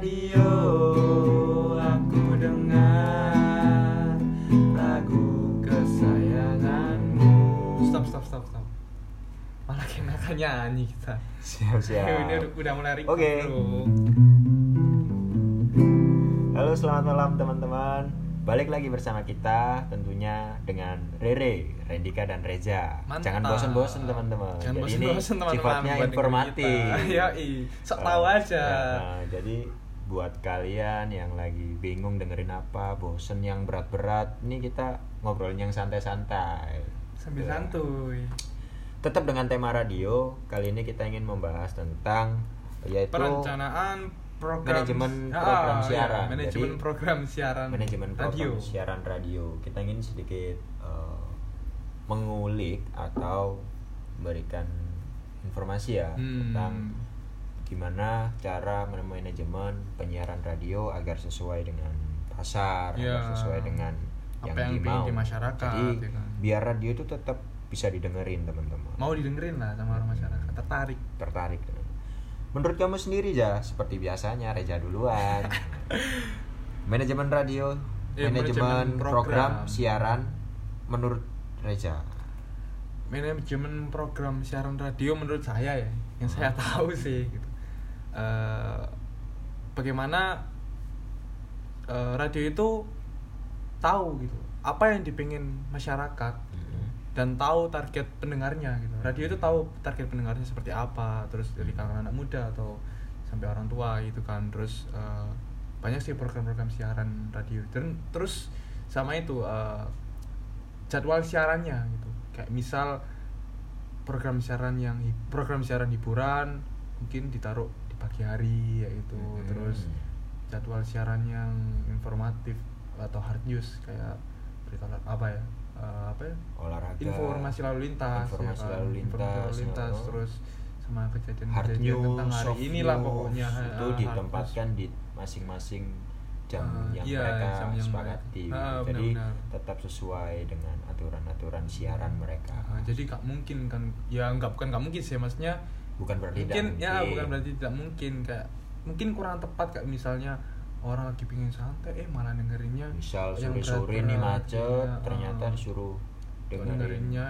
radio aku dengar lagu kesayanganmu. Stop stop stop stop. Malah kenakan nyanyi kita. Siap siap. Ini udah, udah mulai record Oke. bro. Halo selamat malam teman-teman. Balik lagi bersama kita tentunya dengan Rere, Rendika dan Reza. Mantap. Jangan bosan-bosan teman-teman. Jangan Jadi ini bosan-bosan teman-teman. sifatnya informatif. kita. Ya sok tahu aja. nah, jadi buat kalian yang lagi bingung dengerin apa, bosen yang berat-berat, ini kita ngobrolin yang santai-santai. Sambil Ya. santuy. Tetap dengan tema radio, kali ini kita ingin membahas tentang yaitu Perencanaan program manajemen Ah, program iya, siaran. manajemen Jadi, program siaran manajemen program radio. siaran radio. Kita ingin sedikit eh, mengulik atau memberikan informasi ya Hmm. tentang gimana cara manajemen penyiaran radio agar sesuai dengan pasar, Ya. agar sesuai dengan Apa yang, yang dimau. di masyarakat, Jadi ya kan. biar radio itu tetap bisa didengerin teman-teman. Mau didengerin lah sama orang masyarakat. Tertarik. tertarik menurut kamu sendiri ya seperti biasanya Reza duluan manajemen radio Ya, manajemen manajemen program. program. siaran menurut Reza manajemen program siaran radio menurut saya ya yang Hmm. saya tahu sih gitu Eh, bagaimana eh, radio itu tahu gitu apa yang dipingin masyarakat dan tahu target pendengarnya gitu. Radio itu tahu target pendengarnya seperti apa terus dari kalangan anak muda atau sampai orang tua gitu kan. Terus eh, banyak sih program-program siaran radio. Dan terus sama itu eh, jadwal siarannya gitu. Kayak misal program siaran yang program siaran hiburan mungkin ditaruh di pagi hari yaitu Hmm. terus jadwal siaran yang informatif atau hard news kayak berita apa ya eh, apa ya olahraga informasi lalu lintas informasi ya kan? lalu lintas, Informasi lalu lintas oh. terus sama hard kejadian-kejadian news, tentang hari soft inilah news, pokoknya itu hard ditempatkan di masing-masing jam Ah, yang iya, mereka jam yang sepakati mereka- Ah, jadi benar-benar. tetap sesuai dengan aturan-aturan siaran mereka. Ah, jadi gak mungkin kan ya nggak bukan nggak mungkin sih maksudnya bukan berarti mungkin tidak ya bukan berarti tidak mungkin kayak mungkin kurang tepat kayak misalnya orang lagi pingin santai eh malah dengerinnya misal yang sore-sore nih berat-berat. macet Iya, ternyata disuruh dengerin dengerinnya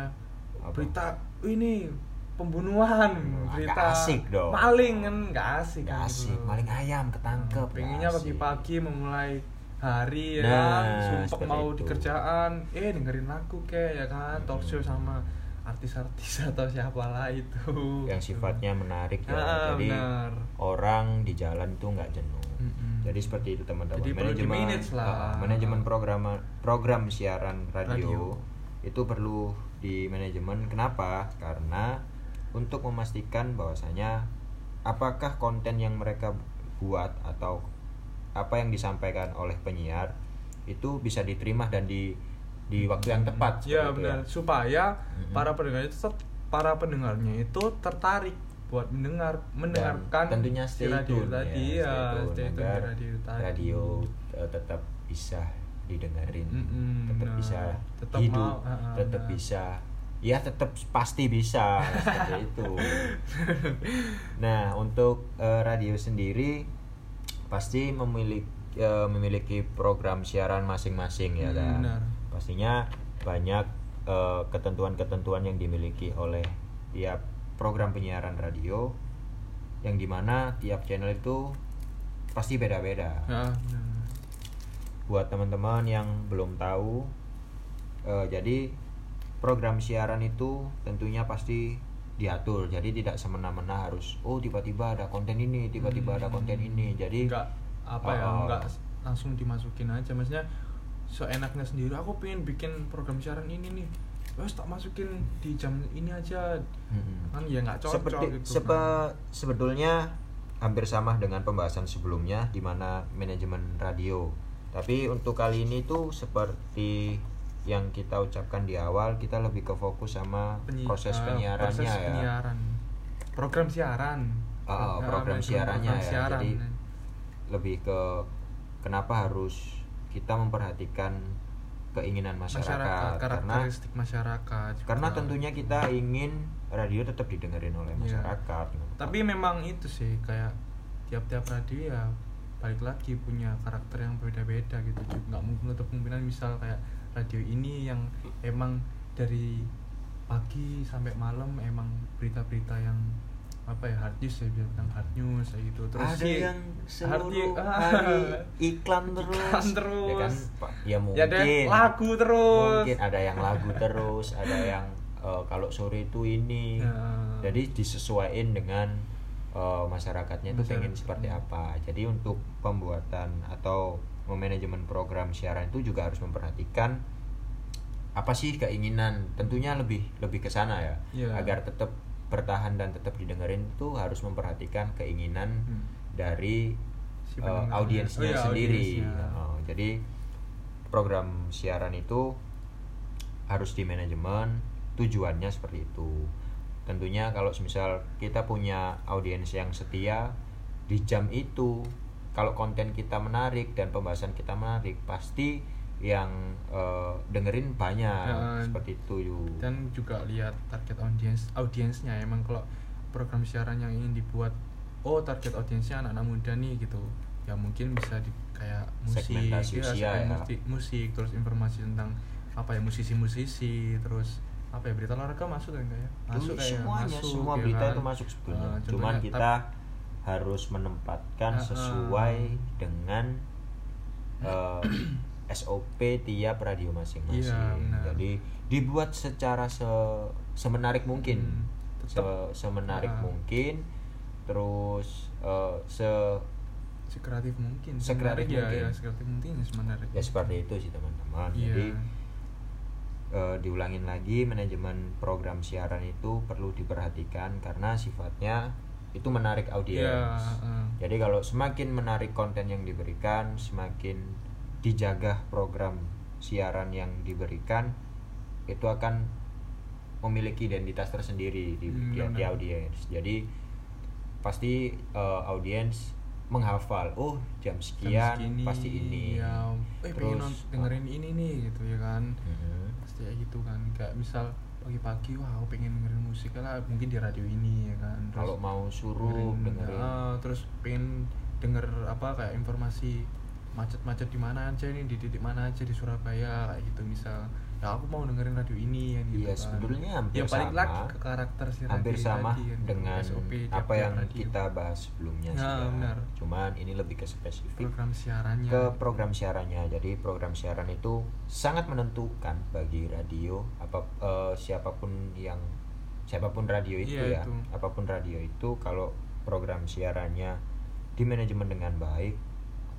apa? berita ini pembunuhan Hmm, berita asik dong. maling kan nggak asik Gak kan asik gitu. maling ayam ketangkep pengennya asik. pagi-pagi memulai hari ya Nah, kan sumpah mau itu. di kerjaan eh dengerin lagu kayak ya kan talk show Hmm. sama artis-artis atau siapalah itu yang sifatnya menarik ya Ah, jadi benar. orang di jalan tuh nggak jenuh Mm-mm. jadi seperti itu teman-teman Jadi manajemen lah. ah, manajemen program program siaran radio, Radio. itu perlu di manajemen kenapa karena untuk memastikan bahwasanya apakah konten yang mereka buat atau apa yang disampaikan oleh penyiar itu bisa diterima dan di di waktu yang tepat ya benar supaya Mm-mm. para pendengar itu para pendengarnya itu tertarik buat mendengar mendengarkan tentunya si stay radio tune tadi ya, ya tune stay tune agar radio tadi radio, eh, tetap bisa didengerin Mm-mm, tetap benar. bisa Tetap hidup mau, ah, tetap benar. bisa ya tetap pasti bisa seperti itu nah untuk eh, radio sendiri pasti memiliki eh, memiliki program siaran masing-masing ya kan benar. Pastinya banyak eh, ketentuan-ketentuan yang dimiliki oleh tiap program penyiaran radio yang di mana tiap channel itu pasti beda-beda. Ya benar. buat teman-teman yang belum tahu eh, jadi program siaran itu tentunya pasti diatur. Jadi tidak semena-mena harus oh tiba-tiba ada konten ini tiba-tiba ada konten ini. Jadi enggak apa ya Oh, oh. enggak langsung dimasukin aja. Maksudnya seenaknya sendiri aku pengen bikin program siaran ini nih terus tak masukin di jam ini aja Mm-mm. kan ya nggak cocok seperti gitu sepe- sebetulnya hampir sama dengan pembahasan sebelumnya di mana manajemen radio tapi untuk kali ini tuh seperti yang kita ucapkan di awal kita lebih ke fokus sama Penyi- proses eh, penyiarannya proses ya penyiaran. program siaran Ah, program manajemen siarannya program ya. siaran. Jadi, lebih ke kenapa harus kita memperhatikan keinginan masyarakat, masyarakat karena karakteristik masyarakat juga. karena tentunya kita ingin radio tetap didengerin oleh Iya. masyarakat tapi memang itu sih kayak tiap-tiap radio ya balik lagi punya karakter yang berbeda-beda gitu juga nggak mungkin untuk kemungkinan misal kayak radio ini yang emang dari pagi sampai malam emang berita-berita yang apa ya hard news ya bilang hard news kayak gitu. Terus ada sih, yang hard seluruh news- hari iklan terus Iklan terus. ya kan ya ya mungkin. Ada lagu terus. Mungkin ada yang lagu terus ada yang eh, kalau sore itu ini. Ya. jadi disesuaikan dengan eh, masyarakatnya itu pengen seperti apa. Jadi untuk pembuatan atau memanajemen program siaran itu juga harus memperhatikan apa sih keinginan. Tentunya lebih lebih ke sana ya Iya. agar tetap bertahan dan tetap didengerin itu harus memperhatikan keinginan Hmm. dari Si pendengarnya. audiensnya Oh iya, sendiri audiensnya. Oh, jadi program siaran itu harus di manajemen tujuannya seperti itu tentunya kalau misal kita punya audiens yang setia di jam itu kalau konten kita menarik dan pembahasan kita menarik pasti yang eh, dengerin banyak Dan- seperti itu Yu. dan juga lihat target audiens audiensnya emang kalau program siaran yang ingin dibuat oh target audiensnya anak-anak muda nih gitu ya mungkin bisa di kayak musik ya, ya. musik, musik terus informasi tentang apa ya musisi-musisi terus apa ya berita olahraga masuk kan enggak ya masuk kayak semuanya masuk semua ya berita kan? itu masuk sebetulnya Eh, cuman contohnya, kita harus menempatkan Ah, ah. sesuai dengan eh, SOP tiap radio masing-masing benar. jadi dibuat secara se semenarik mungkin Hmm, se semenarik Ah. mungkin terus eh, se sekreatif mungkin Sekreatif ya, mungkin. ya sekreatif mungkin ya semenarik ya seperti itu sih teman-teman Iya. jadi eh, diulangin lagi manajemen program siaran itu perlu diperhatikan karena sifatnya itu menarik audiens. Iya, eh. Jadi kalau semakin menarik konten yang diberikan, semakin dijaga program siaran yang diberikan, itu akan memiliki identitas tersendiri di, Hmm, di, di audiens. Jadi pasti eh, audiens menghafal, oh jam Jam sekian segini, pasti ini. ya, eh pengen Terus, nont- dengerin ini nih gitu ya kan Mhm. pasti kayak gitu kan kayak misal pagi-pagi wah aku pengen dengerin musik lah mungkin di radio ini ya kan kalau mau suruh dengerin ah, terus pengen denger apa kayak informasi macet-macet di mana aja nih di titik mana aja di Surabaya gitu misal ya aku mau dengerin radio ini ya gitu Iya, kan. sebetulnya hampir ya balik sama. lagi ke karakter si radio hampir sama tadi gitu, dengan SOP apa yang radio. kita bahas sebelumnya sih Nah, ya. benar. cuman ini lebih ke spesifik program siarannya ke program siarannya jadi program siaran itu sangat menentukan bagi radio apa eh, siapa pun yang siapa pun radio itu Iya, ya itu. apa pun radio itu kalau program siarannya di manajemen dengan baik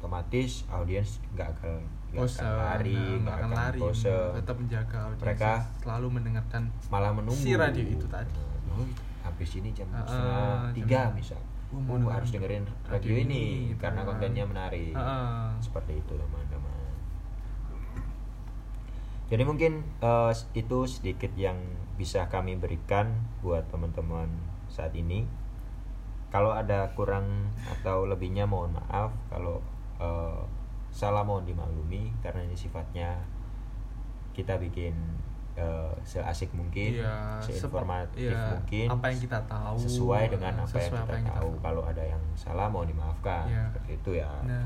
otomatis audiens nggak akan nggak akan lari nah, nggak akan lari. bosen. Tetap menjaga audiens Mereka- selalu mendengarkan malah menunggu. Si radio itu tadi. oh, habis ini jam ah, tiga misal. Oh, oh, harus dengerin radio, radio ini, ini, gitu karena kan. kontennya menarik. Ah, seperti itu teman-teman. Jadi mungkin eh, itu sedikit yang bisa kami berikan buat teman-teman saat ini. Kalau ada kurang atau lebihnya mohon maaf. Kalau eh, salah mohon dimaklumi karena ini sifatnya kita bikin eh, seasik mungkin Iya, seinformatif iya, mungkin apa yang kita tahu, sesuai dengan apa sesuai yang kita apa yang kita tahu tahu. kalau ada yang salah mohon dimaafkan Iya. seperti itu ya nah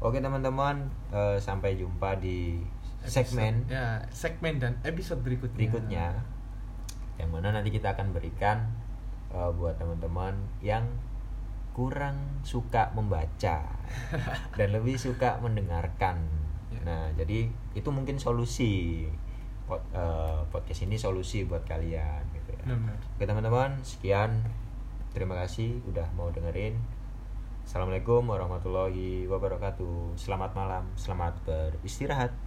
Oke teman-teman, eh, sampai jumpa di episode- segmen ya segmen dan episode berikutnya berikutnya, yang mana nanti kita akan berikan eh, buat teman-teman yang kurang suka membaca dan lebih suka mendengarkan. Ya. Nah, jadi itu mungkin solusi Pod- eh, podcast ini solusi buat kalian gitu ya. Oke teman-teman, sekian. Terima kasih udah mau dengerin. Assalamualaikum warahmatullahi wabarakatuh. Selamat malam, selamat beristirahat.